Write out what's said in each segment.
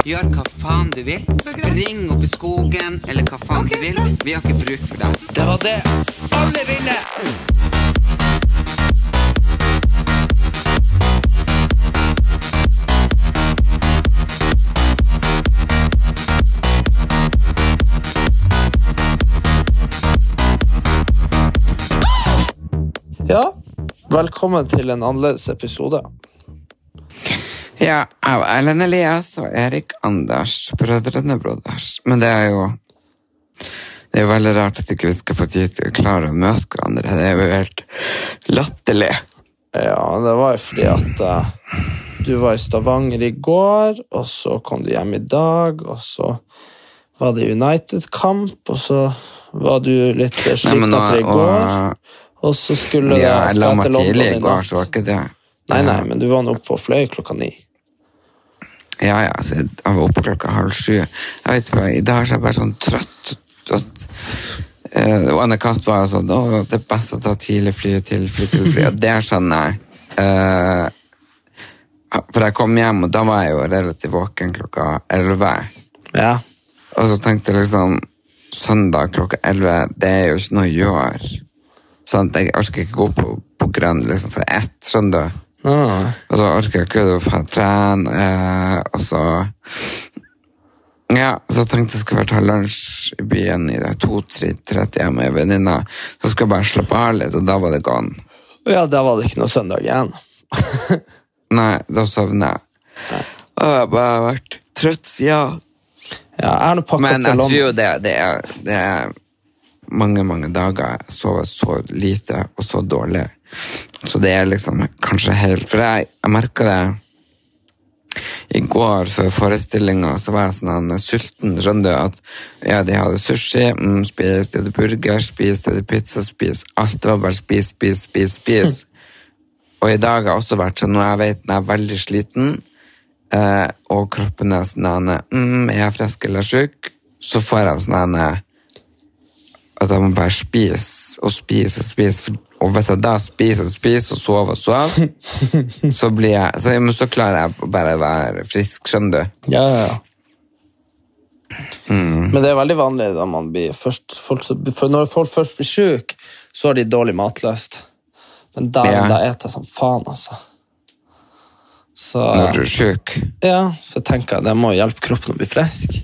Gjør hva faen du vil. Spring opp i skogen, eller hva faen du vil. Vi har ikke bruk for deg. Det var det alle ville! Ja, velkommen til en annerledes episode. Ja, av Erlend Elias og Erik Anders, brødrene Broders. Men det er jo Det er jo veldig rart at ikke vi skal få tid til å klare å møte hverandre. Det er jo helt latterlig. Ja, det var jo fordi at uh, du var i Stavanger i går, og så kom du hjem i dag, og så var det United-kamp, og så var du litt sliten etter i går, og, så skulle ja, jeg la skal meg til London tidlig i i går, så var ikke det Nei, nei, men du var nå oppe og fløy klokka ni. Ja, ja, altså, jeg var oppe klokka halv sju. Jeg vet ikke, I dag er jeg bare sånn trøtt. trøtt. eh, Og Anne-Kat. var sånn Å, det er best å ta tidlig fly til fly til fly. Og det skjønner jeg. Eh, for jeg kom hjem, og da var jeg jo relativt våken klokka elleve. Ja. Og så tenkte jeg liksom Søndag klokka elleve, det er jo ikke noe å gjøre. Sånn jeg orker ikke gå på, på grønn liksom for ett, skjønner du. Ah, Og så orker jeg ikke å få trene, eh, og så Ja, så tenkte jeg skulle ta lunsj i byen i det to-tre-30 hjemme med ei venninne. Så skulle jeg bare slappe av litt, og da var det gone. ja, da var det ikke noe søndag igjen. Nei, da sovner jeg. Og jeg har bare vært trøtt siden. Ja, jeg Men jeg tror jo det, det, er, det er mange, mange dager jeg sover så lite og så dårlig. Så det er liksom kanskje helt For jeg, jeg merka det i går før forestillinga, så var jeg sånn sulten. Skjønner du at ja, de hadde sushi, mm, spis, de hadde burger, spis, de hadde pizza, spis. Alt var bare spis, spis, spis, spis. Og i dag har jeg også vært sånn, og jeg vet når jeg er veldig sliten, eh, og kroppen er sånn mm, er jeg frisk eller syk, så får jeg sånn at jeg må bare spise og spise og spise. For, og hvis jeg da spiser og spiser og sover og sover, så blir jeg så, så klarer jeg å være frisk, skjønner du? Ja, ja, ja. Mm. Men det er veldig vanlig da man blir først, folk, når folk først blir syke, så har de dårlig matlyst. Men da, Ja. da eter jeg som faen, altså. Så Når du er syk. ja, så tenker jeg det må hjelpe kroppen å bli frisk.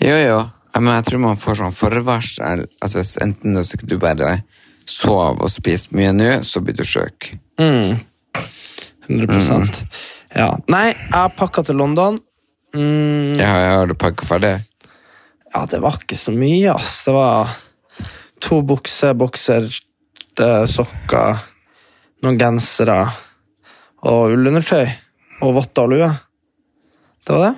Jo, jo. Men jeg tror man får sånn forvarsel. Altså, enten du bare sover og spise mye nå, så blir du syk. 100% Ja. Nei, jeg har pakka til London. Mm, Ja, jeg har du pakka ferdig? ja, det var ikke så mye, ass. Det var to bukser, bokser, eh, sokker, noen gensere og ullundertøy. Og votter og lue. Det var det.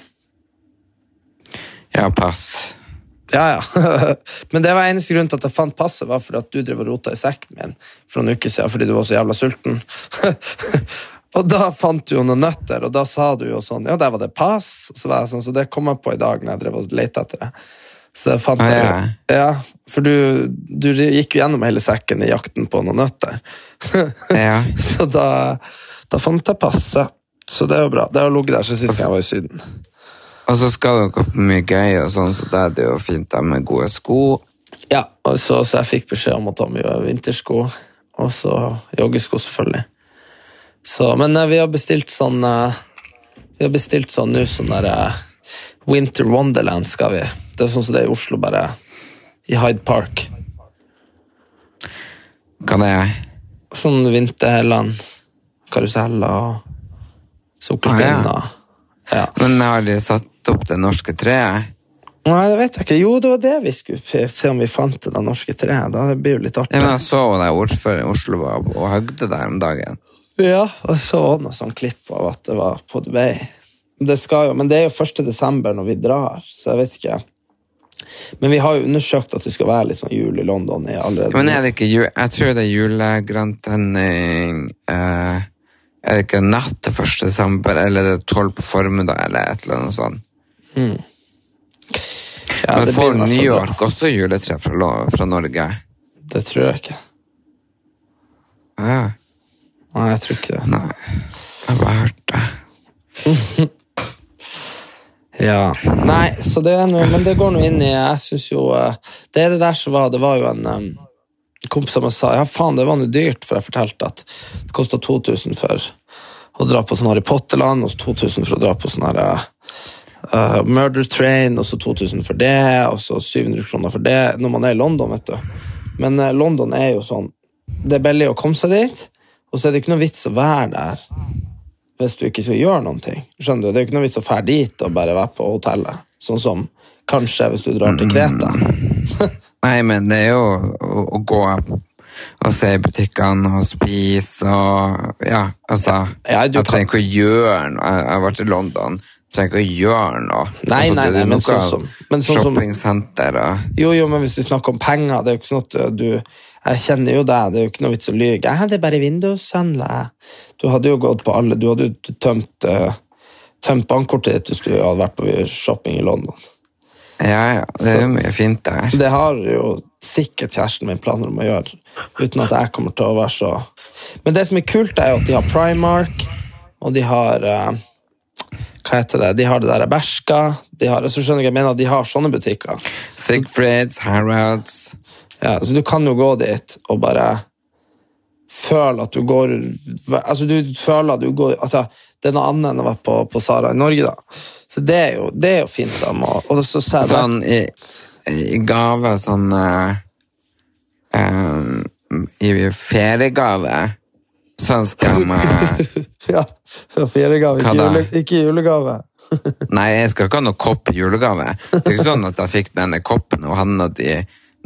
Ja, pass. Ja, ja. Men det var eneste grunn til at jeg fant passet, var fordi at du drev og rota i sekken min for noen uker siden fordi du var så jævla sulten. og da fant du jo noen nøtter, og da sa du jo sånn Ja, der var det pass. Så, var jeg sånn, så det kom jeg på i dag når jeg drev og lette etter det. Så jeg fant Ah, det ja. Ja, for du, du gikk jo gjennom hele sekken i jakten på noen nøtter. Ja. så da, da fant jeg passet. Så det er jo bra. Det har ligget der siden sist jeg var i Syden. Og så skal dere på mye gøy, og sånn, så da er det jo fint da med gode sko. Ja, så, så jeg fikk beskjed om å ta mye vintersko, og så joggesko selvfølgelig. Så, men eh, vi har bestilt sånn eh, Vi har bestilt sånn nå sånn der eh, Winter Wonderland skal vi. Det er sånn som det er i Oslo, bare i Hyde Park. Hva det er? Sånn vinterland, karuseller og sukkerspinner. Ja. Men har aldri satt opp det norske treet? Nei, det vet jeg ikke. Jo, det var det vi skulle se om vi fant det norske treet. Da det blir jo litt Ja, artig. men jeg så deg ordfører i Oslo var og høgde deg om dagen. Ja, og så noe sånn klipp av at det var på vei. det jo, men det er jo 1. desember når vi drar, så jeg vet ikke. Men vi har jo undersøkt at det skal være litt sånn jul i London allerede. Men er det ikke jul? Jeg tror det er julegrantenning eh, Er det ikke natt til 1. desember, eller er det 12 på formiddag, eller et eller annet sånt? Ja, Men får New bra. York også juletre fra, fra Norge? Det tror jeg ikke. Ja. Nei, jeg tror ikke det. Nei, jeg bare hørte det. Ja. Nei, så det er noe, men det går nå inn i Jeg syns jo eh, Det er det der som var Det var jo en um, kompis sa ja faen, det var noe dyrt, for jeg fortalte at det kosta 2000 for å dra på sånn Harry Potter-land, og så 2000 for å dra på sånn her eh, Murder Train, og så 2000 for det, og så 700 kroner for det, når man er i London, vet du. Men uh, London er jo sånn Det er billig å komme seg dit, og så er det ikke noe vits å være der hvis du ikke skal gjøre noen ting. Skjønner du? Det er jo ikke noe vits å dra dit og bare være på hotellet. Sånn som kanskje hvis du drar til Kreta. Nei, men det er jo å, å gå og se i butikkene og spise og Ja, altså Ja, Jeg trenger ikke å gjøre noe. Jeg har vært i London. Jeg trenger ikke å gjøre noe. Nei, Altså, nei, det er nei, men noe sånn som- men sånn som- Shoppingsenter og Jo, jo, men hvis vi snakker om penger, det er jo ikke sånn at du Jeg kjenner jo deg, det er jo ikke noe vits å lyge. Jeg hadde bare Windows-handla. Du hadde jo gått på alle Du hadde jo tømt, eh, tømt bankkortet ditt du skulle ha vært på shopping i London. Ja, ja. Det er jo mye fint der. Det har jo sikkert kjæresten min planer om å gjøre, uten at jeg kommer til å være så Men det som er kult, er jo at de har Primark, og de har uh, Hva heter det? De har det der Berska. De har, så skjønner jeg, jeg mener at de har sånne butikker. Sigfrids, Harrods Ja, så du kan jo gå dit og bare føle at du går Altså, du føler at du går altså, Det er noe annet enn å være på, på Sara i Norge, da. Så det er jo, det er jo fint. da, å- Og så ser Sånn i, i gave, sånn uh, um, I feriegave Sånn skal man Ja, så feriegave, ikke, jule, ikke julegave. Nei, jeg skal ikke ha noe kopp i julegave. Det er ikke sånn at jeg fikk denne koppen og han og de,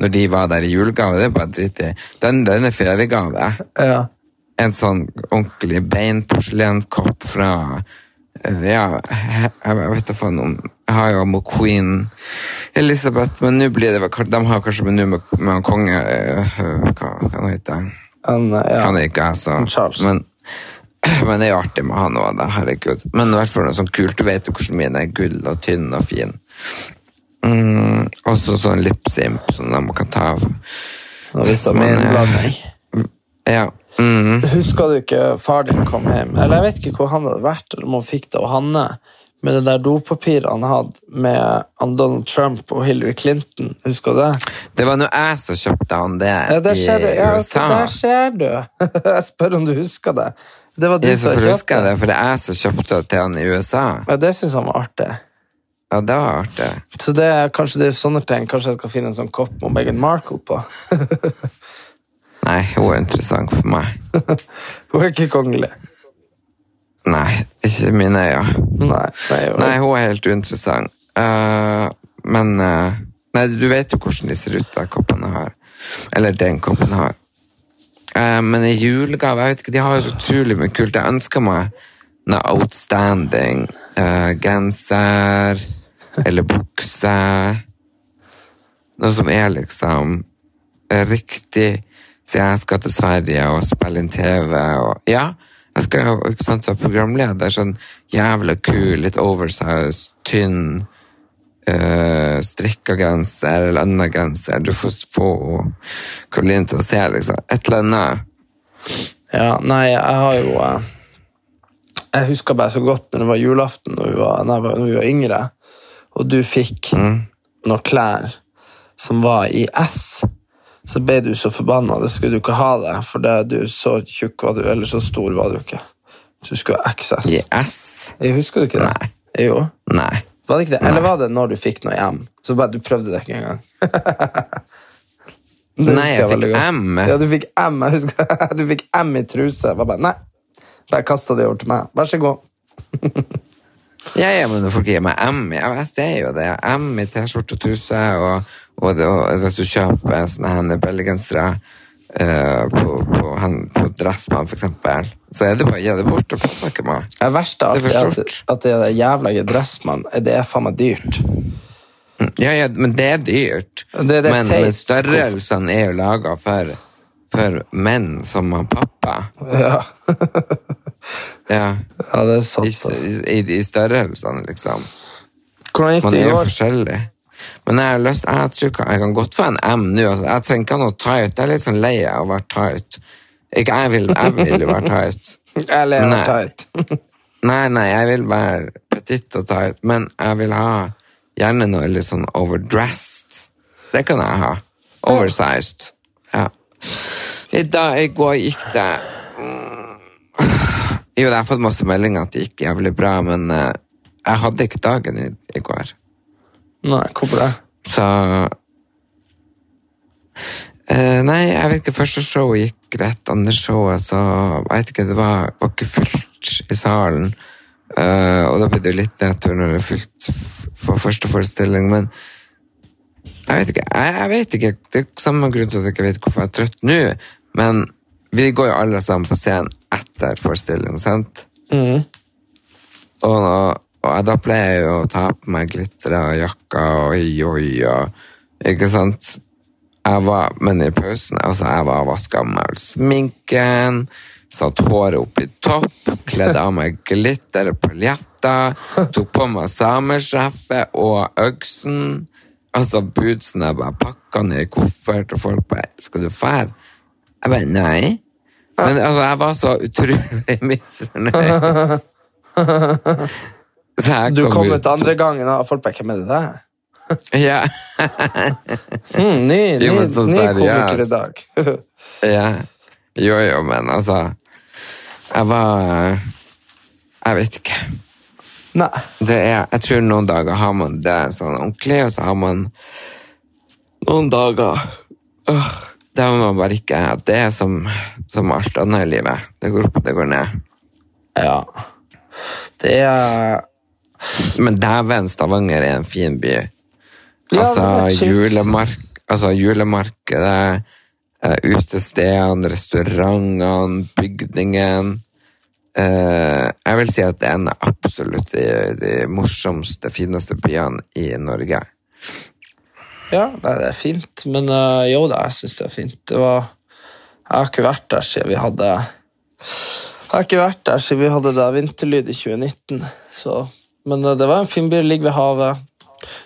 når de var der i julegave. Det er bare dritt i. Den, den er feriegave. Ja. En sånn ordentlig beinporselenskopp fra Ja, jeg vet da om Jeg har jo queen Elizabeth, men nå blir det vel De har kanskje med nå med, med konge eh, Hva, hva han heter En, eh, ja. Han er ikke jeg, så Charles. Men, men det er jo artig med han òg, herregud. Men i hvert fall noe sånt kult. Du vet jo hvordan min er gull og tynn og fin. Mm, også sånn lipsimp som de kan ta av. Hvis man er-. Ja. Mm. Husker du ikke far din kom hjem? Eller jeg vet ikke hvor han hadde vært, eller om han fikk det av Hanne. Med det der dopapiret han hadde med Donald Trump og Hillary Clinton. Husker du det? Det var nå jeg som kjøpte han det Ja, der i ser du. Ja, USA. der ser du. jeg spør om du husker det. Det var du som kjøpte det, for det er jeg som kjøpte det til han i USA. Ja, det syns han var artig. Ja, det var artig. Så det er kanskje det er sånne ting. Kanskje jeg skal finne en sånn kopp med Meghan Markle på. Nei, hun er interessant for meg. Hun er ikke kongelig. Nei, ikke mine øyne. Nei, nei. Nei, hun er helt uinteressant. Uh, men uh, Nei, du vet jo hvordan de ser ut, de koppene jeg har. Eller den koppen jeg har. Eh, men i julegave jeg vet ikke, De har jo så utrolig mye kult. Jeg ønsker meg noe outstanding genser eller bukse. Noe som er liksom riktig. Så jeg skal til Sverige og spille inn TV. Og, ja, jeg skal jo ikke sant, være programleder. Sånn jævla kul, litt oversized, tynn uh, strikka genser eller annen genser. Du får få Karoline til å se liksom, et eller annet. Ja, nei, jeg har jo eh, Jeg husker bare så godt når det var julaften når vi var, når vi var yngre, og du fikk noen klær som var i S. Så ble du så forbanna. Det skulle du ikke ha det, for det, du så tjukk var du, eller så stor var du ikke. Du skulle ha XS. Yes. Jeg husker du ikke det? Nei. Jo. Nei. Var det ikke det? Eller var det når du fikk noe hjem? Så bare du prøvde det ikke engang? Nei, jeg, jeg fikk. M. Ja, du fikk M. Jeg husker, du fikk M i truse. Jeg bare, nei. Bare kasta det over til meg. Vær så god. Ja, ja, men folk gir meg M, jeg ser jo det. M i T-skjorte og truse, og, og, det, hvis du kjøper sånne her billiggensere eh, på, på, hen- på Dressmann, for eksempel, så er det bare å gi det bort. og ikke meg. Det verste Det er at, stort. at det er jævla dressmann, det er faen meg dyrt. Ja, ja, men det er dyrt. Det er men, men størrelsene er jo laga for, for menn som har pappa. Ja, Ja. ja det er sant. altså. i, i størrelsene, liksom. Hvordan gikk Man det er jo forskjellig. Men jeg har lyst, jeg tror ikke, jeg kan godt få en M nå. Altså, jeg trenger ikke ha noe tight. Jeg er litt sånn lei av å være tight. Ikke, jeg vil, jeg vil jo være tight. Jeg ler av tight. Nei, nei, jeg vil være petit og tight, men jeg vil ha gjerne noe litt sånn overdressed. Det kan jeg ha. Oversized. Ja. I, dag, I går gikk det mm, Jo, jeg har fått masse meldinger at det gikk jævlig bra, men eh, jeg hadde ikke dagen i, i går. Nei, hvorfor det? Så eh, Nei, jeg vet ikke. Første showet gikk greit. Andre showet, så jeg vet ikke, det var, var ikke fullt i salen. Eh, og da ble det jo litt nedtur når det er fullt for første forestilling, men jeg vet ikke. Jeg, jeg vet ikke. Det er samme grunn til at jeg ikke vet hvorfor jeg er trøtt nå, men vi går jo alle sammen på scenen etter forestilling, sant? Mm. Og, og, da pleier jeg jo å ta på meg glitter og jakka og oi, oi, og Ikke sant? Jeg var, men i pausen altså jeg var vaska meg sminken, satt håret opp i topp, kledde av meg glitter og paljetter, tok på meg sameskjeffet og øksen. Altså budsen jeg bare pakka ned i koffert, og folk bare 'Skal du fære?' Jeg bare 'Nei'. Men altså, jeg var så utrolig misfornøyd. Du kom ut- andre gangen, og folk bare Hvem er det der? Ja. Mm, ny ny, Jo, ny komiker i dag. ja. Jo, jo, men altså Jeg var Jeg vet ikke. Nei. Det er, jeg tror noen dager har man det sånn ordentlig, og så har man noen dager øh, der man bare ikke Det er som, som alt annet i livet. Det går opp, det går ned. Ja. Det er Men dæven, Stavanger er en fin by. Altså, ja, julemark, altså julemarkedet, eh, utestedene, restaurantene, bygningen. Eh, jeg vil si at det er en av absolutt de, de morsomste, fineste byene i Norge. Ja, nei, det er fint. Men uh, jo da, jeg syns det er fint. Det var Jeg har ikke vært der siden vi hadde Jeg har ikke vært der siden vi hadde det vinterlyd i 2019. Så. Men øh, det var en fin by. Det ligger ved havet.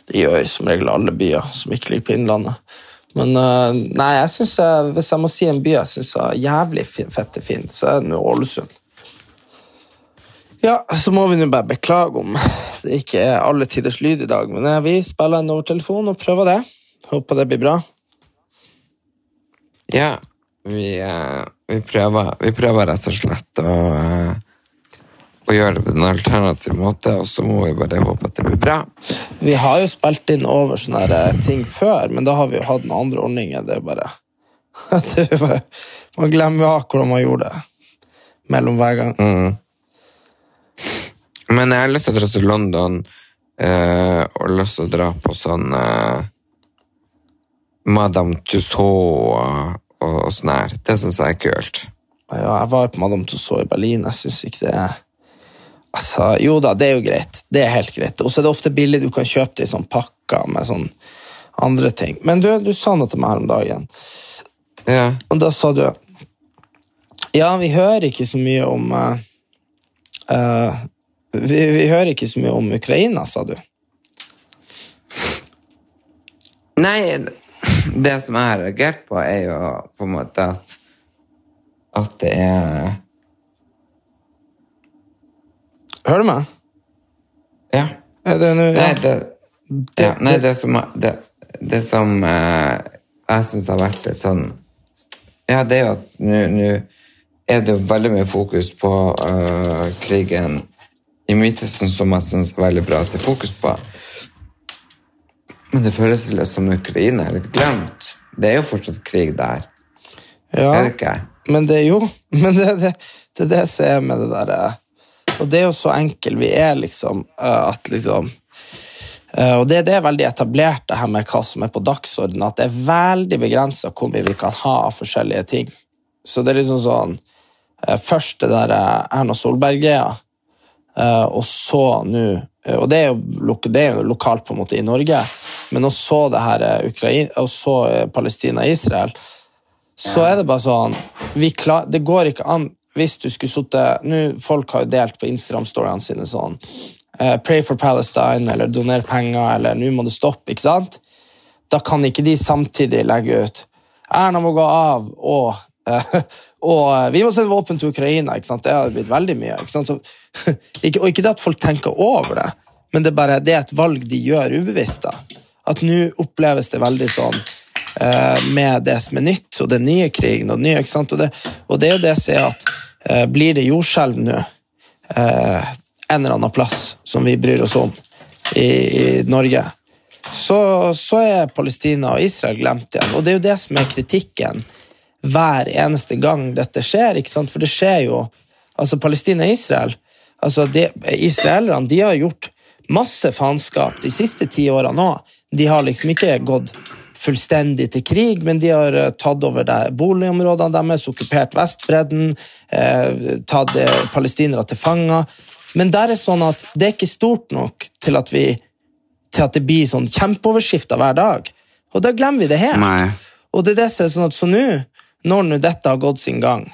Det gjør som regel alle byer som ikke ligger på Innlandet. Men øh, nei, jeg synes jeg, hvis jeg må si en by jeg syns er jævlig fette fin, så er det nå Ålesund. Ja, så må vi nå bare beklage om det ikke er alle tiders lyd i dag, men eh, vi spiller en over telefon og prøver det. Håper det blir bra. Ja, vi, eh, vi, prøver, vi prøver rett og slett å, eh, å gjøre det på en alternativ måte, og så må vi bare håpe at det blir bra. Vi har jo spilt inn over sånne eh, ting før, men da har vi jo hatt noen andre ordninger. Det er bare, bare Man glemmer jo hvordan man gjorde det mellom hver gang. Men jeg har lyst til å dra til London eh, og lyst til å dra på sånn eh, Madame Tussauds og, og sånn her. Det syns jeg er kult. Ja, jeg var på Madame Tussauds i Berlin. Jeg syns ikke det er Altså, Jo da, det er jo greit. Det er helt greit. Og så er det ofte billig. Du kan kjøpe det i sånn pakker med sånn andre ting. Men du, du sa noe til meg her om dagen. Ja. Og da sa du Ja, vi hører ikke så mye om uh, vi, vi hører ikke så mye om Ukraina, sa du. Nei, det som jeg har reagert på, er jo på en måte at at det er Hører du meg? Ja. Er det nå Nei, det, det, ja, nei, det som, det, det som eh, jeg syns har vært litt sånn Ja, det er jo at nå er det jo veldig mye fokus på uh, krigen i Midtøsten, som jeg syns er veldig bra at det er fokus på. Men det føles litt som Ukraina er litt glemt. Det er jo fortsatt krig der. ja. Er det ikke? Men det er jo Men det, det, det er det som er med det derre Og det er jo så enkelt vi er, liksom, eh, at liksom Eh, og det, det er veldig etablert, det her med hva som er på dagsordenen, at det er veldig begrensa hvor mye vi kan ha av forskjellige ting. Så det er liksom sånn eh, Først det der Erna Solberg-greia, og så nå Og det er, jo, det er jo lokalt på en måte i Norge, men og så det her Ukraina, og så Palestina-Israel, så er det bare sånn vi klar, Det går ikke an hvis du skulle sittet Folk har jo delt på Instagram-storyene sine sånn eh, Pray for Palestine, eller doner penger, eller nå må det stoppe. ikke sant? Da kan ikke de samtidig legge ut Erna må gå av, og, eh, og eh, vi må sende våpen til Ukraina. ikke sant? Det har blitt veldig mye. ikke sant? Så, ikke, og ikke det at folk tenker over det, men det er bare det er et valg de gjør ubevisst. da. At nå oppleves det veldig sånn med det som er nytt, og den nye krigen og det nye, ikke sant? Og det, og det er jo det jeg er at eh, blir det jordskjelv nå eh, en eller annen plass som vi bryr oss om i, i Norge, så, så er Palestina og Israel glemt igjen. Og det er jo det som er kritikken hver eneste gang dette skjer. ikke sant? For det skjer jo altså Palestina og Israel altså Israelerne de har gjort masse faenskap de siste ti årene òg. De har liksom ikke gått fullstendig til krig, men de har eh, tatt over boligområdene deres, okkupert Vestbredden, eh, tatt eh, palestinere til fanger. Men der er sånn at det er ikke stort nok til at, vi, til at det blir sånn kjempeoverskifter hver dag. Og da glemmer vi det helt. Nei. Og det er det som er sånn at så nå, når nå dette har gått sin gang,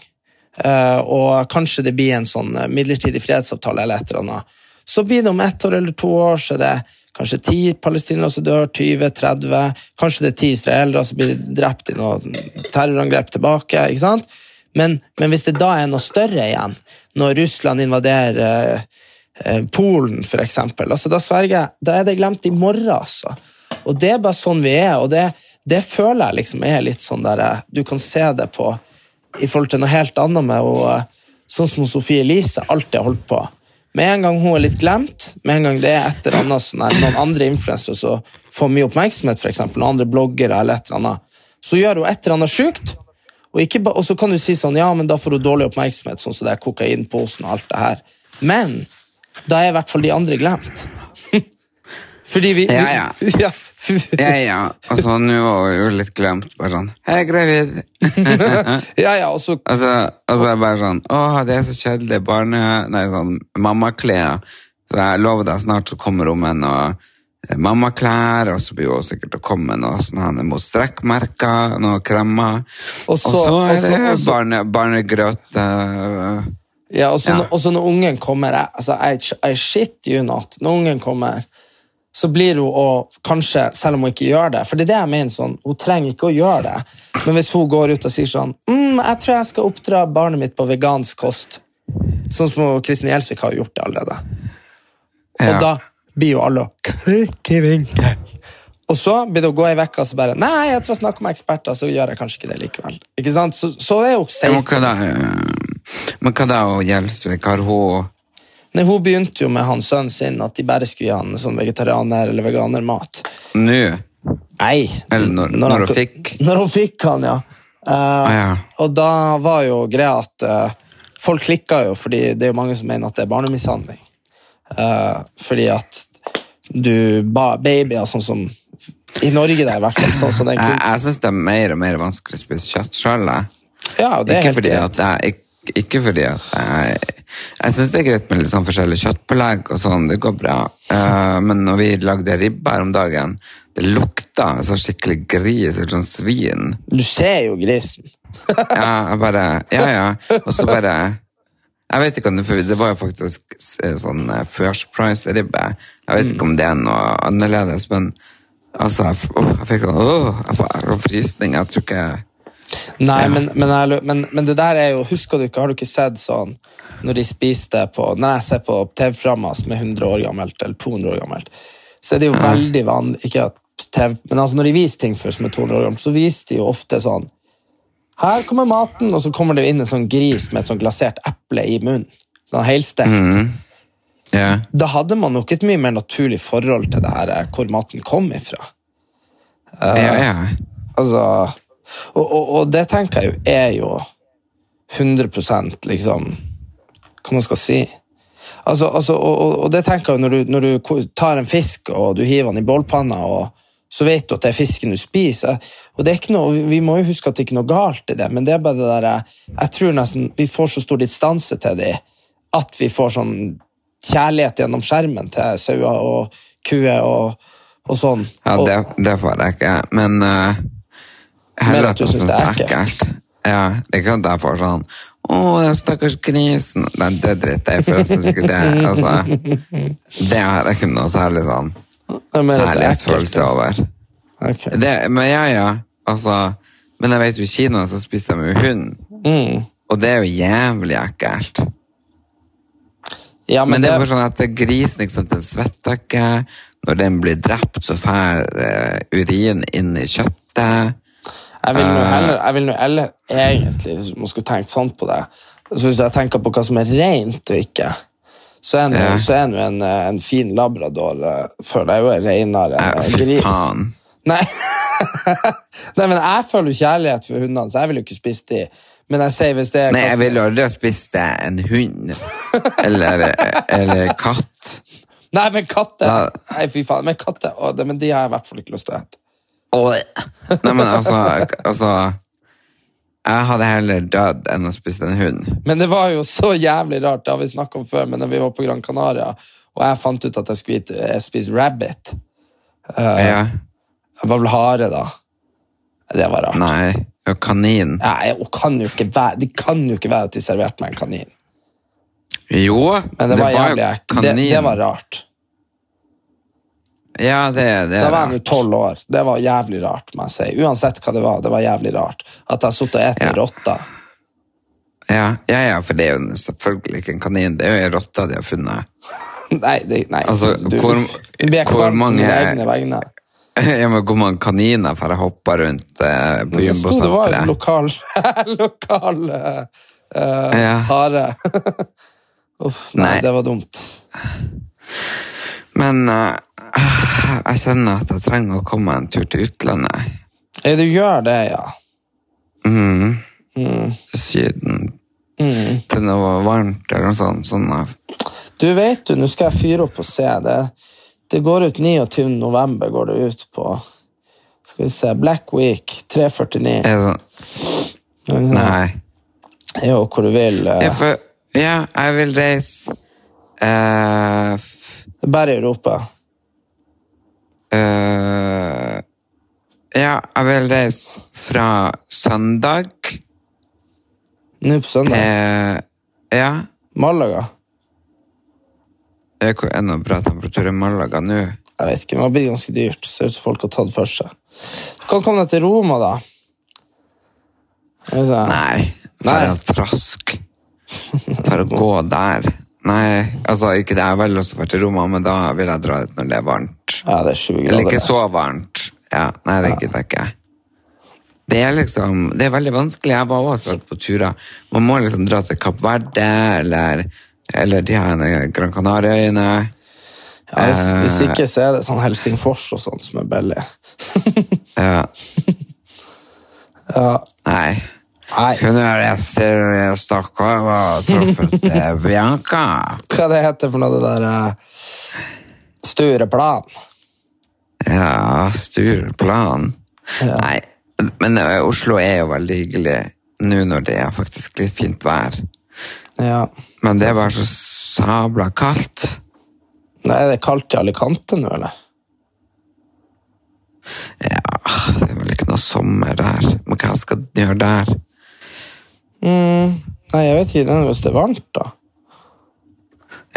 eh, og kanskje det blir en sånn eh, midlertidig fredsavtale eller et eller annet, så blir det om ett år eller to år, så er det kanskje ti palestinere som dør, 20-30, kanskje det er ti israelere som blir drept i noen terrorangrep tilbake, ikke sant? Men, men hvis det da er noe større igjen, når Russland invaderer eh, Polen, eksempel, altså, da sverger jeg, da er det glemt i morgen, altså. Og det er bare sånn vi er, og det, det føler jeg liksom er litt sånn der eh, Du kan se det på i forhold til noe helt annet med og, eh, sånn som Sofie Elise alltid har holdt på. Med en gang hun er litt glemt, med en gang det er et eller annet sånn her, noen andre influensere som får mye oppmerksomhet, for eksempel, noen andre bloggere eller et eller annet, så gjør hun et eller annet sjukt, og, og så kan du si sånn, ja, men da får hun dårlig oppmerksomhet, sånn som det er kokainposen og alt det her. Men da er i hvert fall de andre glemt. Fordi vi... Ja, ja. ja. Ja, ja. Og så nå var hun jo litt glemt. Bare sånn Hei, gravid. ja, ja, og så Altså, altså bare sånn Å, det er så kjedelig barne... Nei, sånn mammaklær. Så jeg lover deg, snart så kommer hun med noe eh, mammaklær, og så blir hun sikkert å komme med noe sånn mot strekkmerker, noe kremmer. Og Og så- og er så- det og så- barne, barnegrøt Ja, og så, Ja. når ungen kommer jeg, altså, I, I shit you not. Når ungen kommer, så blir hun å Kanskje, selv om hun ikke gjør det For det er det jeg mener. sånn, Hun trenger ikke å gjøre det. Men hvis hun går ut og sier sånn mm, 'Jeg tror jeg skal oppdra barnet mitt på vegansk kost', sånn som Kristin Gjelsvik har gjort det allerede. Ja. Og da blir jo alle klikke-vinke. Og så blir det å gå ei uke og så bare Nei, jeg tror jeg snakker med eksperter, så gjør jeg kanskje ikke det likevel. Ikke sant? Så, så er jo safe. eh, men hva da, Gjelsvik? Har hun Nei, Hun begynte jo med han sønnen sin at de bare skulle gi han sånn vegetarianer- eller veganermat. nå Nei. Eller når- når hun fikk? Når hun fikk han, ja. Uh, Ah, ja. Og da var jo greia at uh, folk klikka jo, fordi det er jo mange som mener at det er barnemishandling. Uh, fordi at du ba babyer sånn som I Norge, da, i hvert fall. Sånn sånn, Jeg, jeg syns det er mer og mer vanskelig å spise kjøtt sjøl. Ja, det er Ikke fordi greit. at jeg ikke, fordi at jeg Jeg syns det er greit med litt sånn forskjellig kjøttpålegg og sånn, det går bra. Uh, men når vi lagde ribbe her om dagen, det lukta så skikkelig gris eller sånn svin. Du ser jo grisen. Ja, jeg bare Ja, ja. Og så bare Jeg vet ikke om det, for det var jo faktisk eh, sånn eh, First Price-ribbe. Jeg vet ikke om det er noe annerledes, men altså Jeg, oh, jeg fikk sånn åh, jeg jeg får frysning. Jeg tror ikke Nei, Ja. men, men, jeg men, men det der er jo Husker du ikke, har du ikke sett sånn når de spiste på Når jeg ser på TV-programmer som er 100 år gammelt, eller 200 år gammelt, så er det jo veldig vanlig Ikke at TV, men altså når de viser ting før som er 200 år gammelt, så viser de jo ofte sånn Her kommer maten, og så kommer det jo inn en sånn gris med et sånn glasert eple i munnen. Sånn helstekt. Ja. Da hadde man nok et mye mer naturlig forhold til det her, eh, hvor maten kom ifra. ja, ja. Altså, og, og, og det tenker jeg jo er jo 100 liksom Hva man skal si. Altså, altså, og, og, det tenker jeg når du, når du tar en fisk og du hiver den i bålpanna, og så vet du at det er fisken du spiser. Og det er ikke noe, Vi må jo huske at det ikke er noe galt i det, men det er bare det der, jeg- jeg tror nesten vi får så stor distanse til dem at vi får sånn kjærlighet gjennom skjermen til sauer og kuer og, og sånn. Ja, det, det får jeg ikke. Men uh, Mer at du syns det er ekkelt. Ja, det er ikke sånn at jeg får sånn Å, den stakkars grisen. Nei, det driter jeg i, for jeg syns ikke det altså, Det har jeg ikke noe særlig sånn kjærlighetsfølelse over. Okay. Det, men ja, ja. Altså, men jeg vet jo i Kina så spiser de jo hund, Mm. og det er jo jævlig ekkelt. Ja, Men det er bare sånn at grisen ikke sant, den svetter ikke. Når den blir drept, så fer uh, urin inn i kjøttet. Jeg vil nå Eh. heller, jeg vil nå heller egentlig, hvis man skulle tenkt sånn på det, så hvis jeg tenker på hva som er rent og ikke, så er nå en, eh, en fin labrador for føler jeg jo er renere enn en gris. faen. Nei. Nei, men jeg føler jo kjærlighet for hundene, så jeg vil jo ikke spise de. Men jeg sier hvis det er Nei, jeg ville aldri ha spist en hund. Eller, eller katt. Nei, men katter. Nei, fy faen, men katter å, det, Men de har jeg i hvert fall ikke lyst til å ete. Nei, men altså, altså Jeg hadde heller dødd enn å spise en hund. Men det var jo så jævlig rart, det har vi snakket om før, men når vi var på Gran Canaria, og jeg fant ut at jeg skulle spise- rabbit uh, Ja. det var vel hare da. Det var rart. Nei. Og kanin. Ja, jeg, og kan jo ikke være, det kan jo ikke være at de serverte meg en kanin. Jo, Men det, var jo jævlig ekkelt. Det, det var rart. Ja, det, det Da er var jeg jo tolv år. Det var jævlig rart, må jeg si. Uansett hva det var, det var jævlig rart. At jeg satt og spist Ja. rotter. Ja, ja, ja, for det er jo selvfølgelig ikke en kanin. Det er jo ei rotte de har funnet. Nei, det, nei. Altså, du, hvor- hvor mange- egne vegne. Ja, men Hvor mange kaniner får jeg hoppe rundt eh, på sto det var en lokal, lokal eh, eh, Ja. hare. Uff, nei, Nei. det var dumt. Men eh, jeg kjenner at jeg trenger å komme en tur til utlandet. Ja, du gjør det, ja. Mm. Mm. Syden. Til noe varmt eller noe sånt. Sånn, eh, Du vet du, nå skal jeg fyre opp og se. Det, det går ut 29. november, går det ut på Skal vi se, Black Week 349. er det sånn, nei. Jo, hvor du vil. Uh... Ja, for, ja, jeg vil reise Det er bare i Europa. Uh, Ja, jeg vil reise fra søndag Nå på søndag. til Ja. Malaga. Er det enda bra temperatur i Malaga nå? Jeg vet ikke, men det blir ganske dyrt. Ser ut som folk har tatt for seg. Du kan komme deg til Roma, da. Nei, Nei. å trask. Bare gå der. Nei, altså ikke det. Jeg har veldig lyst til å dra til Roma, men da vil jeg dra dit når det er varmt. Ja, det er 20 grader. Eller ikke så varmt. Ja, nei, det gidder jeg ikke. Det er liksom, det er veldig vanskelig. Jeg var også vært på turer. Man må liksom dra til Kapp Verde, eller, eller de her Gran Canaria-øyene. Ja, hvis, Eh. hvis ikke, så er det sånn Helsingfors og sånt som er billig. Ja, Ja, nei. Nei, jeg reise til Stockholm og truffet eh, Bianca? hva det heter for noe, det der uh, Stureplan. Ja, Stureplan. Nei, men eh, Oslo er jo veldig hyggelig nå når det er faktisk litt fint vær. Ja. Men det er bare så sabla kaldt. Nei, er det kaldt i Alicante nå, eller? Ja, det er vel ikke noe sommer der. Men hva skal du gjøre der? Nei, jeg vet ikke, hvis det er varmt, da.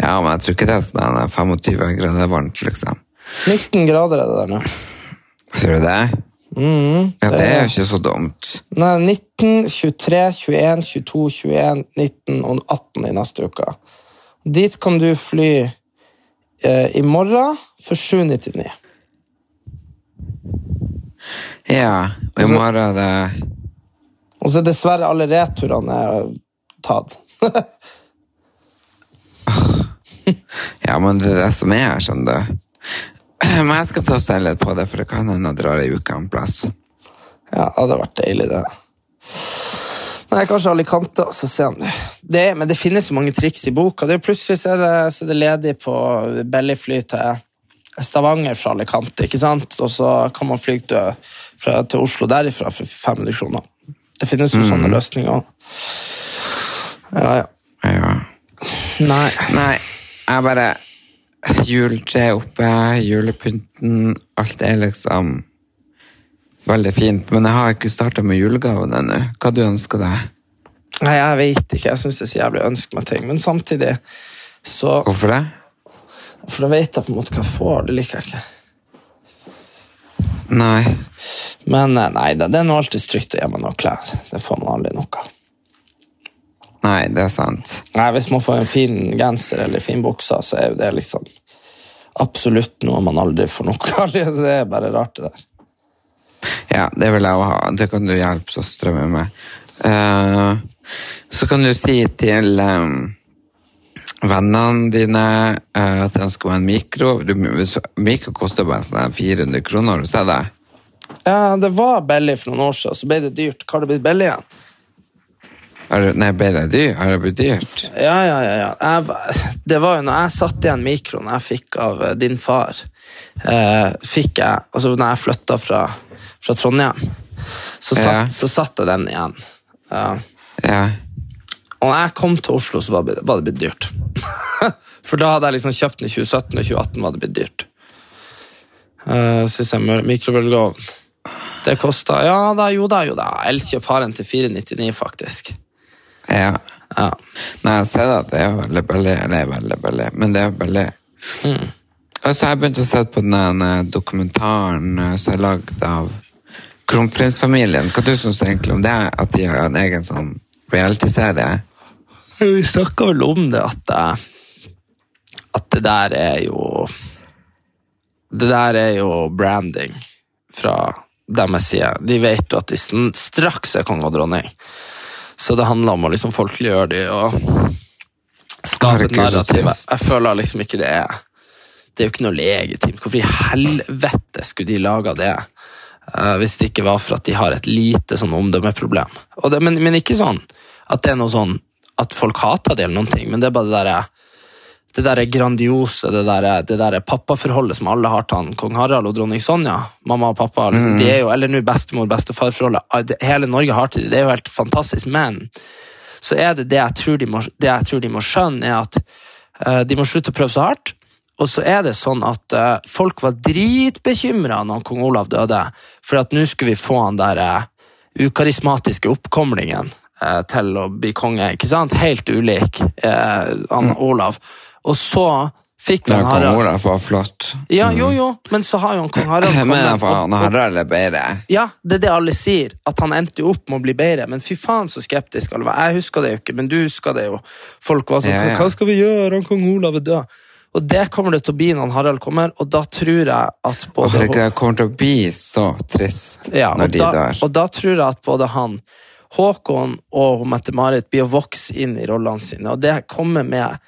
Ja, men jeg tror ikke det er sånn 25 grader varmt, liksom. 19 grader er det der nå. Ser du det? ja, det er jo ikke så dumt. Nei, 19, 23, 21, 22, 21, 19 og 18 i neste uke. Dit kan du fly eh, i morgen for 799. Ja, og i morgen er det Og så er dessverre alle returene tatt. Ja, men det er det som er, skjønner du. Men jeg skal ta og se litt på det, for det kan hende jeg drar ei uke en plass. Ja, det hadde vært deilig, det. Nei, kanskje Alicante, så se om det. det, men det finnes så mange triks i boka. Det er plutselig så er det, så er det ledig på bellyfly til Stavanger fra Alicante, ikke sant? og så kan man fly til, fra, til Oslo derifra for 500 kroner. Det finnes jo sånne løsninger. Ja, ja. Ja. Nei. Nei, jeg bare Juletre oppe, julepynten, alt er liksom veldig fint. Men jeg har ikke starta med julegaven ennå. Hva du ønsker deg? Nei, jeg vet ikke. Jeg syns det er så jævlig å ønske meg ting. Men samtidig så Hvorfor det? For da vet jeg på en måte hva jeg får. Det liker jeg ikke. Nei. Men eh, nei, det, det er nå alltid trygt å meg noen klær. Det får man aldri nok av. Nei, det er sant. Nei, Hvis man får en fin genser eller fin bukse, så er jo det liksom absolutt noe man aldri får nok av. Det er bare rart, det der. Ja, det vil jeg òg ha. Det kan du hjelpe søstera mi med. Uh, så kan du si til eh, vennene dine eh, at jeg ønsker meg en mikro. Du, mikro koster bare sånn 400 kroner, har du sett det? Ja, Det var billig for noen år siden, så ble det dyrt. Hva har det blitt billig igjen? Er, Nei, ble det dyrt? Har det blitt dyrt? Ja, ja, ja. ja. Jeg, det var jo når jeg satt igjen mikroen jeg fikk av eh, din far, eh, fikk jeg, altså når jeg flytta fra, fra Trondheim, så satt, Ja. så satt jeg den igjen. Ja. Ja. Og når jeg kom til Oslo, så var det, var det blitt dyrt. For da hadde jeg liksom kjøpt den i 2017, og 2018 var det blitt dyrt. Uh, så jeg mør- mikrobølgeovn. Det kosta Ja da, jo da, jo da. Elkjøp har en til 499, faktisk. ja. Ja. Nei, jeg ser at det er veldig billig. Eller veldig billig, men det er billig. Og så har jeg begynt å se på den eh, dokumentaren eh, som er lagd av kronprinsfamilien. Hva du syns du egentlig om det? At de har en egen sånn reality-serie? Vi snakka vel om det, at, eh, at det der er jo Det der er jo branding fra deres side. De vet jo at de straks er konge og dronning. Så det handler om å liksom folkeliggjøre de og skape et narrativ. Jeg føler liksom ikke det er Det er jo ikke noe legitimt. Hvorfor i helvete skulle de laga det? Uh, hvis det ikke var for at de har et lite sånn omdømmeproblem. Det, men, men ikke sånn at det er noe sånn at folk hater det, eller noen ting, men det er bare det derre det der grandiose, det der, det der pappaforholdet som alle har til han, kong Harald og dronning Sonja. Mamma og pappa, liksom, de er jo, eller nå bestemor bestefar-forholdet. ah, Hele Norge har til det, det er jo helt fantastisk. Men så er det det jeg tror de må, tror de må skjønne, er at uh, de må slutte å prøve så hardt. Og så er det sånn at uh, folk var dritbekymra når kong Olav døde, for at nå skulle vi få han der uh, ukarismatiske oppkomlingen til å bli konge. ikke sant? Helt ulik eh, han Olav. Og så fikk kong Harald. Var flott. Ja, jo, jo, men så har jo han kong Harald Men kommet. for han Harald er bedre. ja, det er det alle sier, at han endte jo opp med å bli bedre, men fy faen så skeptisk alle var. Jeg husker det jo ikke, men du husker det jo. Folk var sånn, Ja, ja. hva skal vi gjøre, han kong Olav er død. Og det kommer det til å bli når Harald kommer, og da tror jeg at både... herregud, det kommer til å bli så trist Ja, når de da, dør. og da tror jeg at både han, Håkon og Mette-Marit blir å vokse inn i rollene sine, og det kommer med,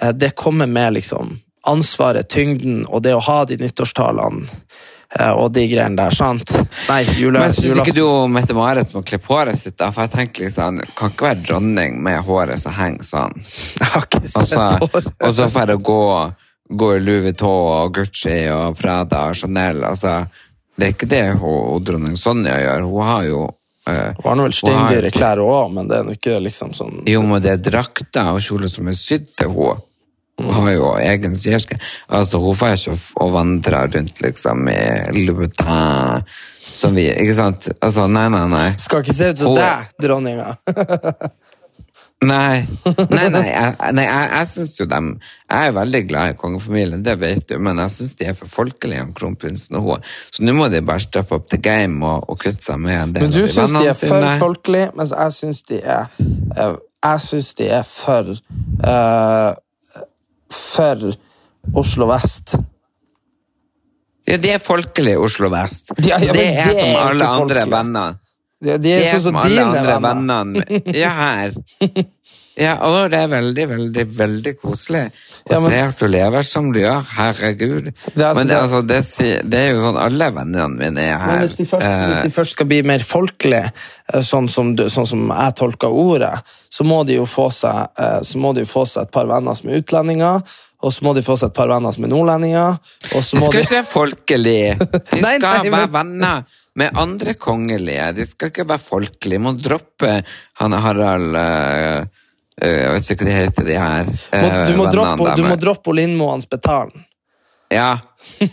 eh, det kommer med liksom ansvaret, tyngden, og det å ha de nyttårstalene, eh, og de greiene der, sant? Nei, jula, Men syns ikke du Mette-Marit må klippe håret sitt? For jeg tenker liksom, Kan ikke være dronning med håret som henger sånn. Jeg har ikke sett håret. og så får jeg gå, gå i Louis Vuitton og Gucci og Prada og Chanel. Altså, det er ikke det hun dronning Sonja gjør. Hun har jo eh, var har vel steindyre klær òg, men det er nå ikke liksom sånn Jo, men det er drakter og kjoler som er sydd til henne. Hun har jo egen syerske. Altså, hun får ikke å- vandre rundt liksom i Louboutin som vi Ikke sant? Altså, nei, nei, nei. Skal ikke se ut som deg, dronninga. Nei, nei, nei, jeg, nei, jeg, jeg syns jo dem Jeg er veldig glad i kongefamilien, det vet du, men jeg synes de er for folkelige, om kronprinsen og hun. Så nå må de bare steppe opp the game og, og kutte seg med en del Men du av de syns de er for sine. folkelige, mens jeg syns de er Jeg syns de er for uh, For Oslo vest. Ja, de er folkelige Oslo vest. Ja, ja, det er det er som alle andre folkelig. venner. De, de er er sånn som alle andre venner. vennene Ja, her. Ja, å, det er veldig, veldig, veldig koselig å Ja, men- se at du lever som du gjør. Herregud. Det altså- men det, det- altså, det, det er jo sånn alle vennene mine er her. Men hvis de, først, hvis Eh, de først skal bli mer folkelige, eh, sånn som, sånn som jeg tolker ordet, så må, de jo få seg, eh, så må de jo få seg et par venner som er utlendinger, og så må de få seg et par venner som er nordlendinger, og så de skal ikke være folkelige. De skal nei, være men- venner med andre kongelige. De skal ikke være folkelige. Må droppe han Harald eh, Jeg vet ikke hva de heter, de her eh, du, må droppe, du må droppe Lindmoens betalen. Ja.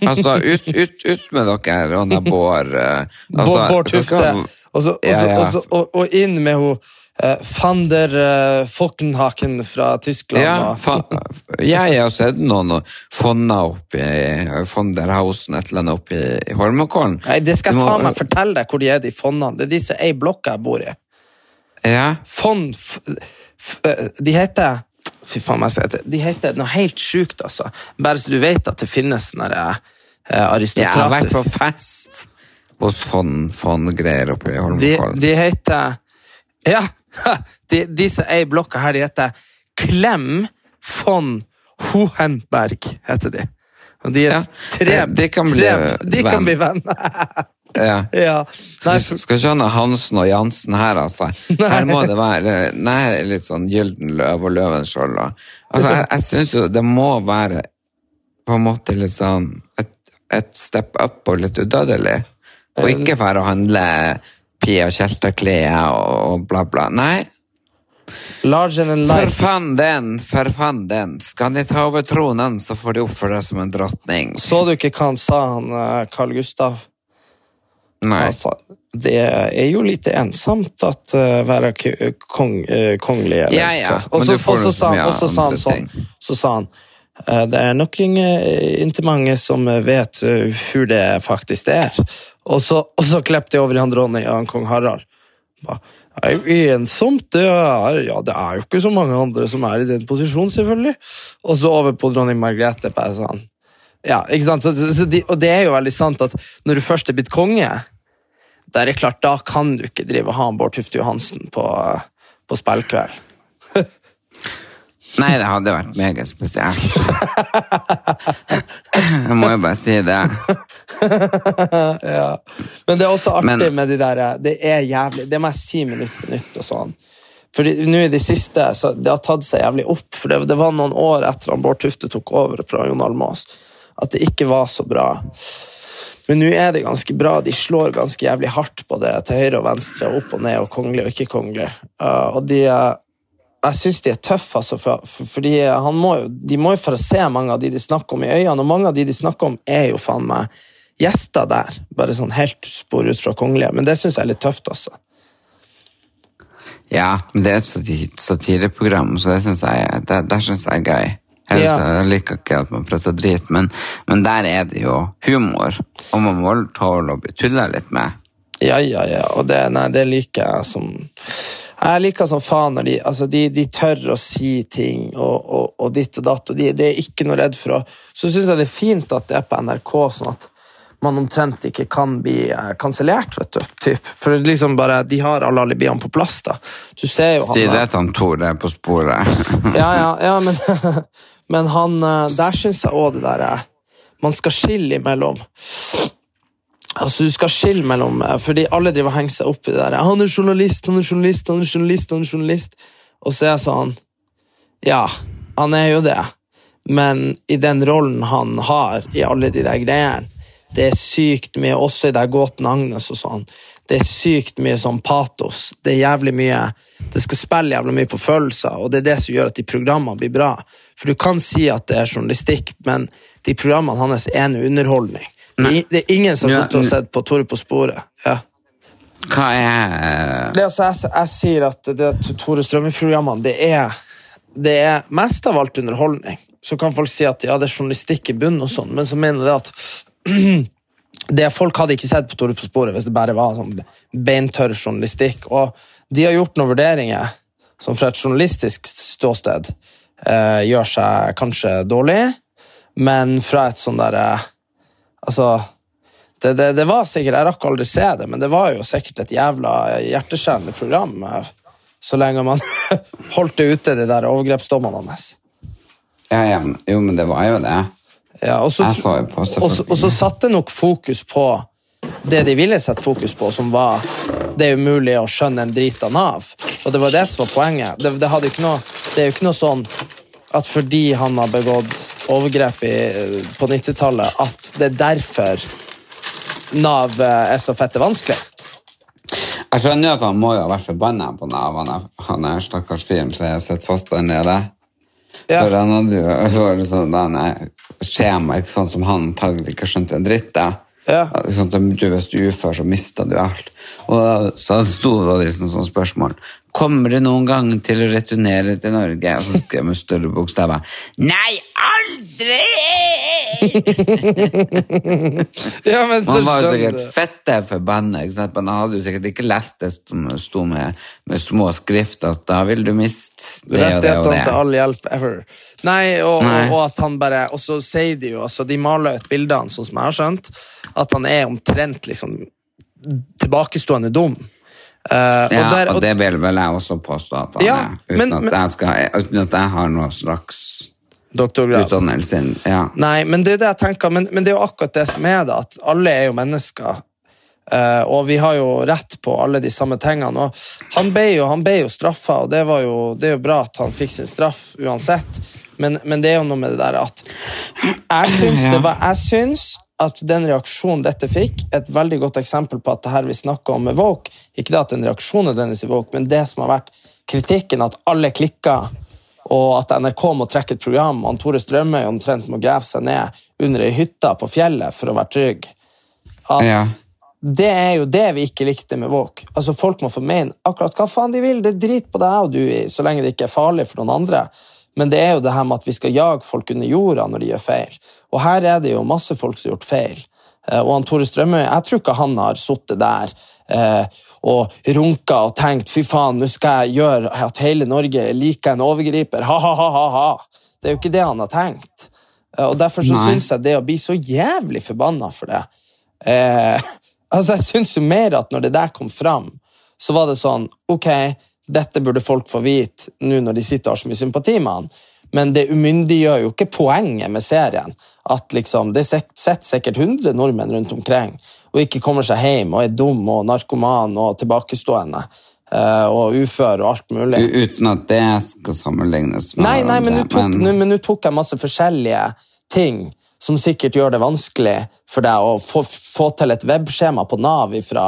Altså, ut, ut, ut med dere og Bård altså, Bård, Tufte. kan- Og, så, og, Ja, så, ja. og, så, og, og inn med hun eh, van der uh, Folkenhaken fra Tyskland. Ja, jeg har sett noen fonna opp i Hausen, et eller annet oppe i, Holmenkollen. Nei, det skal jeg faen meg fortelle deg hvor de er, de fondene. Det er de som er i blokka jeg bor i. Ja, Fond f, f, eh, De heter Fy faen, meg skal hete De heter noe helt sjukt, altså. Bare så du vet at det finnes sånne uh, aristokratiske jeg har vært på fest hos Fond, Fond-greier oppe i de, de heter Ja! De, disse ei blokka her, de heter Klem von Hohenberg, heter de. Og de er Ja, tre, eh, de kan bli tre, de venn. kan bli venner. Ja. ja. Nei, Skal, skal ha Hansen og Jansen her, altså. Her må det være nei, litt sånn Gylden løv og Løvenskiold. Altså, jeg, jeg syns jo det må være på en måte litt sånn et, et step up og litt udødelig. Og ikke for å handle Pia Tjelta-klær og, og bla, bla. Nei, for faen den, for faen den. Skal de ta over tronen, så får de oppføre deg som en drottning. Så du ikke hva han sa, han eh, Carl Gustav? Nei. Altså, det er jo litt ensomt at uh, være kong, uh, kongelig. eller Ja, ja. Og så- sa sa han sånn, så sa han det er nok ingen, ikke mange som vet uh, hvor det faktisk er. Og så, og så kleppte jeg over i han dronning han kong Harald. Ba, Det er jo ensomt, det er, ja, det er jo ikke så mange andre som er i den posisjonen, selvfølgelig. Og så over på dronning Margrethe. Bare sånn. Ja, ikke sant? Så, så, de, og det er jo veldig sant at når du først er blitt konge, da er klart, da kan du ikke drive og ha Bård Tufte Johansen på, på spillkveld. Nei, det hadde vært meget spesielt. Jeg må jo bare si det. Ja. Men det er også artig Men- med de der Det er jævlig Det må jeg si minutt på nytt og sånn. Fordi nå i det siste så Det har tatt seg jævlig opp. For det, det var noen år etter at Bård Tufte tok over fra Jon Almaas, at det ikke var så bra. Men nå er det ganske bra. De slår ganske jævlig hardt på det til høyre og venstre, opp og ned, og kongelig og ikke kongelig. Uh, og de uh, jeg syns de er tøffe, altså, for, for, fordi han må de må jo få se mange av de de snakker om i øynene, og mange av de de snakker om, er jo faen meg gjester der. Bare sånn helt spor ut fra kongelige. Men det syns jeg er litt tøft, altså. Ja, men det er et satireprogram, så det synes jeg, det, synes jeg er gøy. Ellers Ja. jeg liker ikke at man prater drit, men, men der er det jo humor, og man må tåle å bli tulla litt med. Ja, ja, ja. Og det, nei, det liker jeg som Jeg liker som faen når de, altså de, de tør å si ting og, og, og ditt og datt, og de, de er ikke noe redd for å Så syns jeg det er fint at det er på NRK, sånn at man omtrent ikke kan bli eh, kansellert, vet du. Typ. For liksom bare, de har alle alibiene på plass, da. Du ser jo han Si det til han Tore på sporet. ja, ja, ja, men, men han eh, Der syns jeg òg det der eh, Man skal skille imellom Altså, du skal skille mellom eh, Fordi alle driver og henger seg opp i det der. 'Han er journalist, han er journalist, han er journalist', han er journalist. Og så er jeg sånn Ja, han er jo det. Men i den rollen han har i alle de der greiene, det er sykt mye, også i der Gåten Agnes og sånn, det er sykt mye sånn patos. Det er jævlig mye Det skal spille jævlig mye på følelser, og det er det som gjør at de programmene blir bra. For du kan si at det er journalistikk, men de programmene hans er en underholdning. Det det er ingen som har sittet og sett på Tore på sporet. Ja. Hva er Det, altså, jeg, jeg sier at det Tore Strømme-programmene, det er, det er mest av alt underholdning. Så kan folk si at ja, det er journalistikk i bunn, og sånn, men så mener de det at det Folk hadde ikke sett på Tore på sporet hvis det bare var sånn beintørr journalistikk. Og de har gjort noen vurderinger som fra et journalistisk ståsted eh, gjør seg kanskje dårlig, men fra et sånn derre Altså det, det, det var sikkert, Jeg rakk aldri se det, men det var jo sikkert et jævla hjerteskjærende program. eh, Så lenge man holdt det ute, de der overgrepsdommene hans. Ja, ja, jo, men det var jo det. Ja, og, så, og, så, satte nok fokus på det de ville sette fokus på, som var det er umulig å skjønne en drit av Nav. Og det var det som var poenget. Det, det, noe, det er jo ikke noe sånn at fordi han har begått overgrep i, på 90-tallet, at det er derfor Nav eh, er så fette vanskelig. Jeg skjønner at han må jo ha vært forbanna på Nav, han er, han er stakkars fyren som har sittet fast der nede. Ja. For han hadde jo vært sånn er skjema, ikke sant, som han antagelig ikke skjønte en dritt av. Ja. Sånn du, hvis du er ufør, så mister du alt. Og da, så sto det liksom sånn spørsmål. Kommer du noen gang til å returnere til Norge? Og så skrev jeg med større bokstaver. Nei, aldri! Ja, men så Man var jo sikkert fette forbanna. Men han hadde jo sikkert ikke lest det som sto med, med små skrift at da vil du miste det og det og Rettighetene til all hjelp ever. Nei, og, Nei. Og, og at han bare Og så sier de jo, altså de maler ut bildene, sånn som jeg har skjønt, at han er omtrent liksom tilbakestående dum. Uh, Ja, der- og det vil vel jeg også påstå at han Ja, er, uten, men- at men- skal, uten at jeg har noe slags Doktorgrad. Ja. Nei, men det er det jeg tenker, men, men det er jo akkurat det som er det, at alle er jo mennesker. Uh, og vi har jo rett på alle de samme tingene. Og han ble jo, han ble jo straffa, og det, var jo, det er jo bra at han fikk sin straff uansett. Men, men det er jo noe med det der at Jeg syns, det var, jeg syns at den reaksjonen dette fikk, et veldig godt eksempel på at det her vi snakker om med Woke Ikke det at en reaksjon nødvendigvis er Woke, men det som har vært kritikken, at alle klikker og at NRK må trekke et program, og Tore Strømøy omtrent må grave seg ned under ei hytte på fjellet for å være trygg. At Ja. Det er jo det vi ikke likte med Våk. Altså Folk må få mene akkurat hva faen de vil. Det er drit på deg og du i, så lenge det ikke er farlig for noen andre. Men det er jo det her med at vi skal jage folk under jorda når de gjør feil. Og her er det jo masse folk som har gjort feil. Eh, Og han Tore Strømøy, jeg tror ikke han har sittet der eh, og runka og tenkt fy faen, nå skal jeg gjøre at hele Norge liker en overgriper. Ha-ha-ha-ha. Det er jo ikke det han har tenkt. Eh, Og Derfor så syns jeg det å bli så jævlig forbanna for det eh, Altså, jeg syns jo mer at når det der kom fram, så var det sånn Ok, dette burde folk få vite nå når de sitter og har så mye sympati med han. Men det umyndiggjør jo ikke poenget med serien. At liksom, Det sitter sikkert 100 nordmenn rundt omkring og ikke kommer seg hjem og er dum og narkoman og tilbakestående eh, og ufør og alt mulig. Uten at det skal sammenlignes med Nei, nei, men nå tok, men tok jeg masse forskjellige ting som sikkert gjør det vanskelig for deg å få, få til et webskjema på Nav fra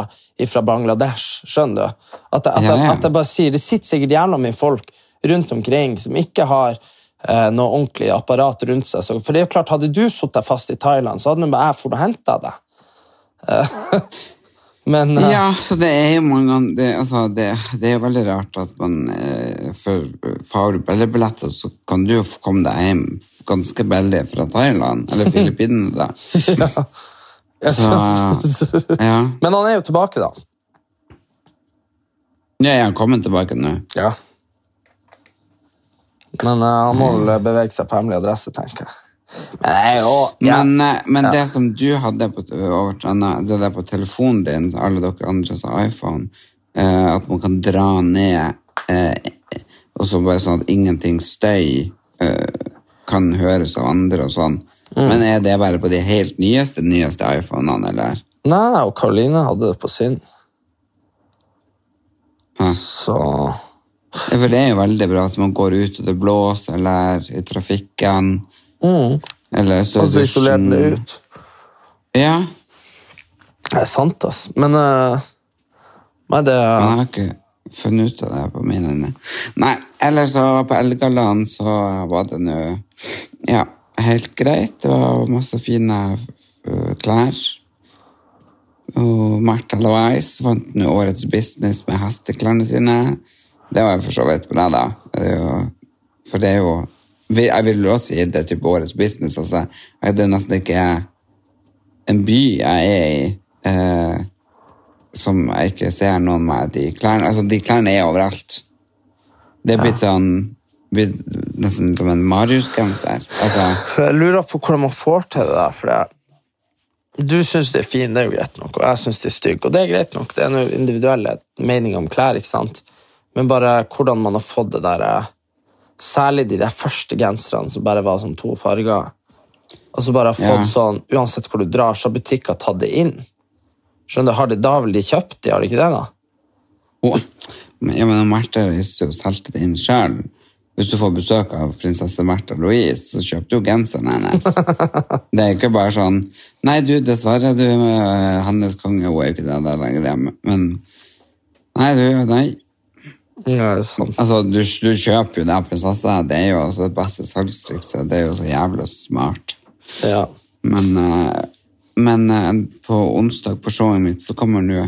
Bangladesh. Skjønner du? At jeg, at, ja. at jeg bare sier, Det sitter sikkert jævla mye folk rundt omkring som ikke har eh, noe ordentlig apparat rundt seg. Så, for det er jo klart, Hadde du sittet fast i Thailand, så hadde nå bare jeg og henta deg. Eh, men uh, Ja, så det er jo mange ganger det, altså, det, det er jo veldig rart at man eh, For fagbilledbilletter så kan du jo komme deg hjem ganske billig fra Thailand, eller Filippinene, da. Så, ja. Men han er jo tilbake, da. Ja, er han kommet tilbake nå. Ja. Men uh, han må vel bevege seg på hemmelig adresse, tenker jeg. Men jo ja. Men, men ja. det som du hadde på, det der på telefonen din, alle dere andre som har iPhone, eh, at man kan dra ned, eh, og så bare sånn at ingenting støy eh, kan høres av andre og sånn. Men er det bare på de helt nyeste, nyeste iPhonene, eller? Nei, nei, og Karoline hadde det på sin. Ja. Så For det er jo veldig bra at man går ut og det blåser, eller i trafikken. Eller så Altså isolere det ut. Ja, Det er sant, ass. Men uh, Nei, det men jeg har ikke funnet ut av det på mine. ende Nei, ellers så på Elgaland så var det nå ja, helt greit. Det var masse fine øh, klær. Og Märtha Louise vant nå årets business med hesteklærne sine. Det var jo for så vidt bra, da. Det er jo, for det er jo Jeg vil også si det er type årets business. Altså, det er nesten ikke en by jeg er i eh, som jeg ikke ser noen med de klærne. Altså, de klærne er overalt. Det er blitt sånn blitt nesten som en Marius-genser. Altså, Jeg lurer på hvordan man får til det der, for det Du syns de er fine, det er jo greit nok, og jeg syns de er stygge. Og det er greit nok, det er noen individuelle meninger om klær, ikke sant? Men bare hvordan man har fått det der eh, Særlig de der første genserne som bare var sånn to farger. Og så bare har fått Ja. sånn Uansett hvor du drar, så har butikker tatt det inn. Skjønner du, har de, Da har vel de kjøpt de, har de ikke det? da? Oh, men- Ja, men Märtha Louise jo solgte det inn sjøl. Hvis du får besøk av prinsesse Märtha Louise, så kjøper du jo genseren hennes. Det er ikke bare sånn Nei, du, dessverre, du, Hannes hennes konge hun er jo ikke det der lenger. Men Nei, du, nei. Ja, det er sant. Altså, du, du kjøper jo det prinsessa. Det er jo altså det beste salgstrikset. Det er jo så jævlig smart. Ja. Men, eh, men eh, på onsdag på showet mitt så kommer nå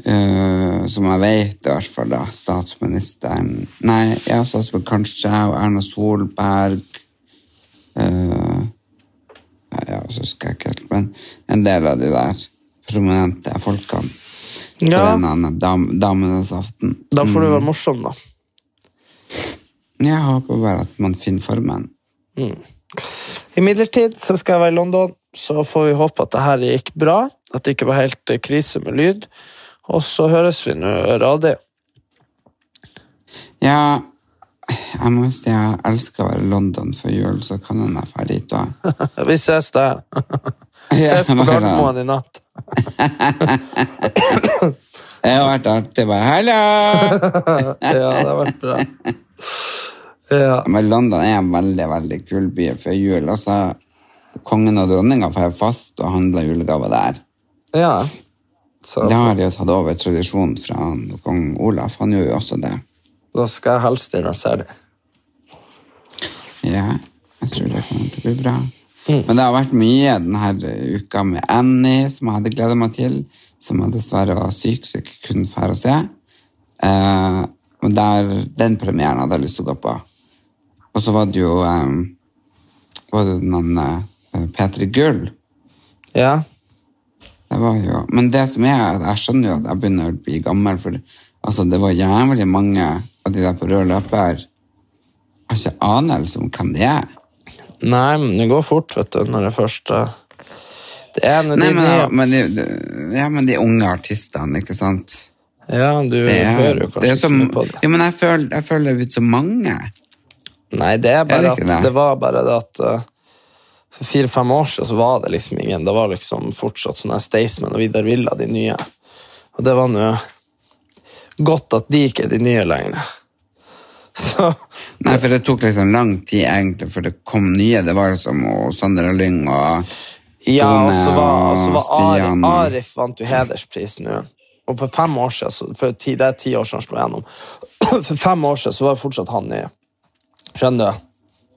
Uh, som jeg vet i hvert fall da, statsministeren Nei, ja, statsminister kanskje og Erna Solberg uh, Ja, så husker jeg ikke helt, men en del av de der prominente folkene ja. dam, Damenes aften. Da får du være morsom, da. Jeg håper bare at man finner formen. Imidlertid så skal jeg være i London, så får vi håpe at det her gikk bra. At det ikke var helt eh, krise med lyd. Og så høres vi nå radig. Ja, jeg må si jeg elsker å være i London før jul, så kan jeg være dit da. Vi ses der. Vi Ses på Gardermoen i natt. Det har vært artig. Bare, Hallo! Ja, det har vært bra. Ja. Men London er en veldig veldig kul by før jul. Også, kongen og dronninga får fast og handler julegaver der. ja. Så Det har de jo tatt over tradisjonen fra kong Olaf. Han gjorde jo også det. da skal jeg helst inn og se det. Ja, jeg tror det kommer til å bli bra. Men det har vært mye denne uka med Annie, som jeg hadde gleda meg til, som jeg dessverre var syk, så jeg ikke kunne dra og se. Eh, og der, den premieren hadde jeg lyst til å gå på. Og så var det jo eh, var det den eh, P3 Gull. Ja. Det var jo, men det som er, jeg skjønner jo at jeg begynner å bli gammel, for altså, det var jævlig mange av de der på rød løper. Jeg har ikke anelse om hvem de er. Nei, men det går fort, vet du, når det først eh, Det er Nei, men, ja, men, de, ja, men de unge artistene, ikke sant? Ja, du Det er, hører jo det kanskje er ikke så mye på det. ja, men jeg føler, jeg føler det er blitt så mange. Nei, det er bare det at det? det var bare det at eh, for fire-fem år siden så var det liksom ingen Det var liksom fortsatt sånne Staysman og Vidar Villa, de nye. Og det var nå godt at de ikke er de nye lenger. Så Nei, for det tok liksom lang tid egentlig før det kom nye. Det var som og Sondre Lyng og Ja, og så var, og så var Arif, Stian Arif vant jo hederspris nå. Og for fem år siden, så- for ti, det er ti år siden han slo gjennom, for fem år siden så var fortsatt han ny. Skjønner du?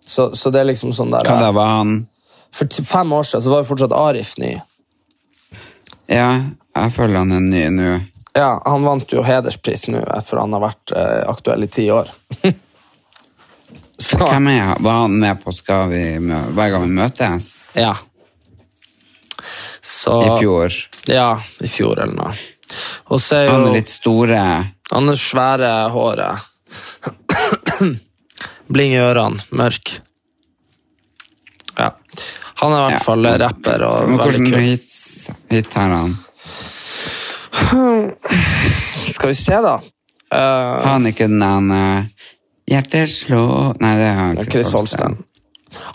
Så, så det er liksom sånn der Hva da var han? For ti- fem år siden så var jo fortsatt Arif ny. Ja, jeg føler han er ny nå. Ja, han vant jo hederspris nå, for han har vært eh, aktuell i ti år. så, Hvem er han? Var han med på Skal vi hver gang vi møtes? ja. Så, I fjor. Ja, i fjor eller noe. Og så er jo Han er litt store. Han er svære håret. Bling i ørene, mørk. Ja. Han er i hvert Ja. fall rapper og Men veldig kul. hits, hit har han? Skal vi se, da. Uh, Har han ikke den ene Hjertet Nei, det er Chris Holsten.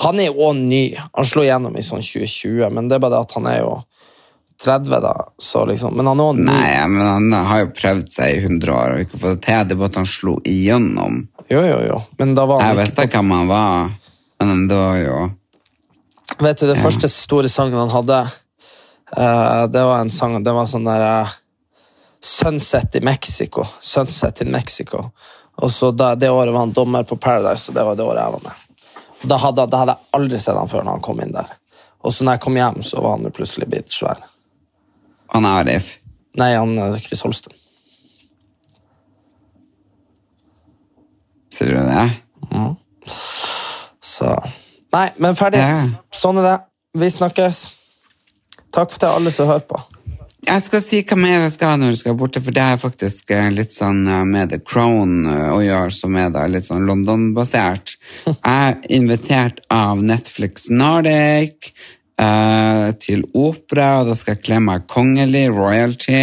Han er jo òg ny. Han slo gjennom i sånn 2020, men det er bare det at han er jo 30, da. Så liksom. Men han er òg ny. Nei, men han har jo prøvd seg i 100 år og ikke fått det til. Det er bare at han slo igjennom. Jo, jo, jo. Men da var han Jeg visste hvem han var, men det var jo Vet du, den første store sangen han hadde, eh, det var en sang Det var sånn der eh, Sunset i Mexico. Sunset in Mexico. Og så da, Det året var han dommer på Paradise, og det var det året jeg var med. Da hadde, da hadde jeg aldri sett han før når han kom inn der. Og så når jeg kom hjem, så var han jo plutselig blitt svær. Han er Arif. Nei, han er Chris Holsten. Ser du det? Så Nei, men ferdig. Ja. Sånn er det. Vi snakkes. Takk for til alle som hører på. Jeg skal si hva mer jeg skal ha når du skal borte, for det er faktisk eh, litt sånn eh, med The Crown eh, å gjøre, som er da litt sånn London-basert. Jeg er invitert av Netflix Nordic eh, til opera, og da skal jeg kle meg kongelig, royalty.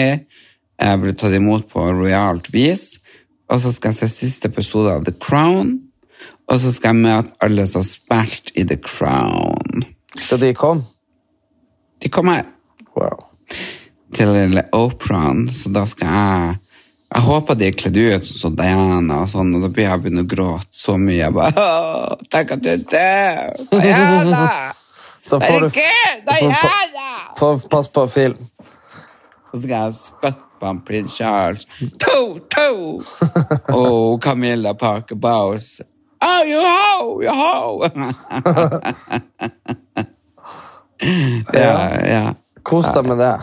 Jeg blir tatt imot på royalt vis. Og så skal jeg se siste episode av The Crown. Og så skal jeg møte alle som har spilt i The Crown. Så de kom? De kom her. Wow. Til operaen, så da skal jeg Jeg håper de er kledd ut som Diana, og sånn, og da blir jeg begynne å gråte så mye. Jeg bare, «Åh, Tenk at du er død! Diana! Herregud, Diana! få- pass på film. Så skal jeg spytte på han prins Charles. To, to! Og Camilla Parker Bowes. Oh, you ho, you ho! ja, ja. Kos deg med det.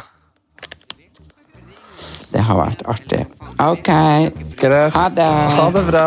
Det har vært artig. Ok. Greit. Ha det. Ha det bra.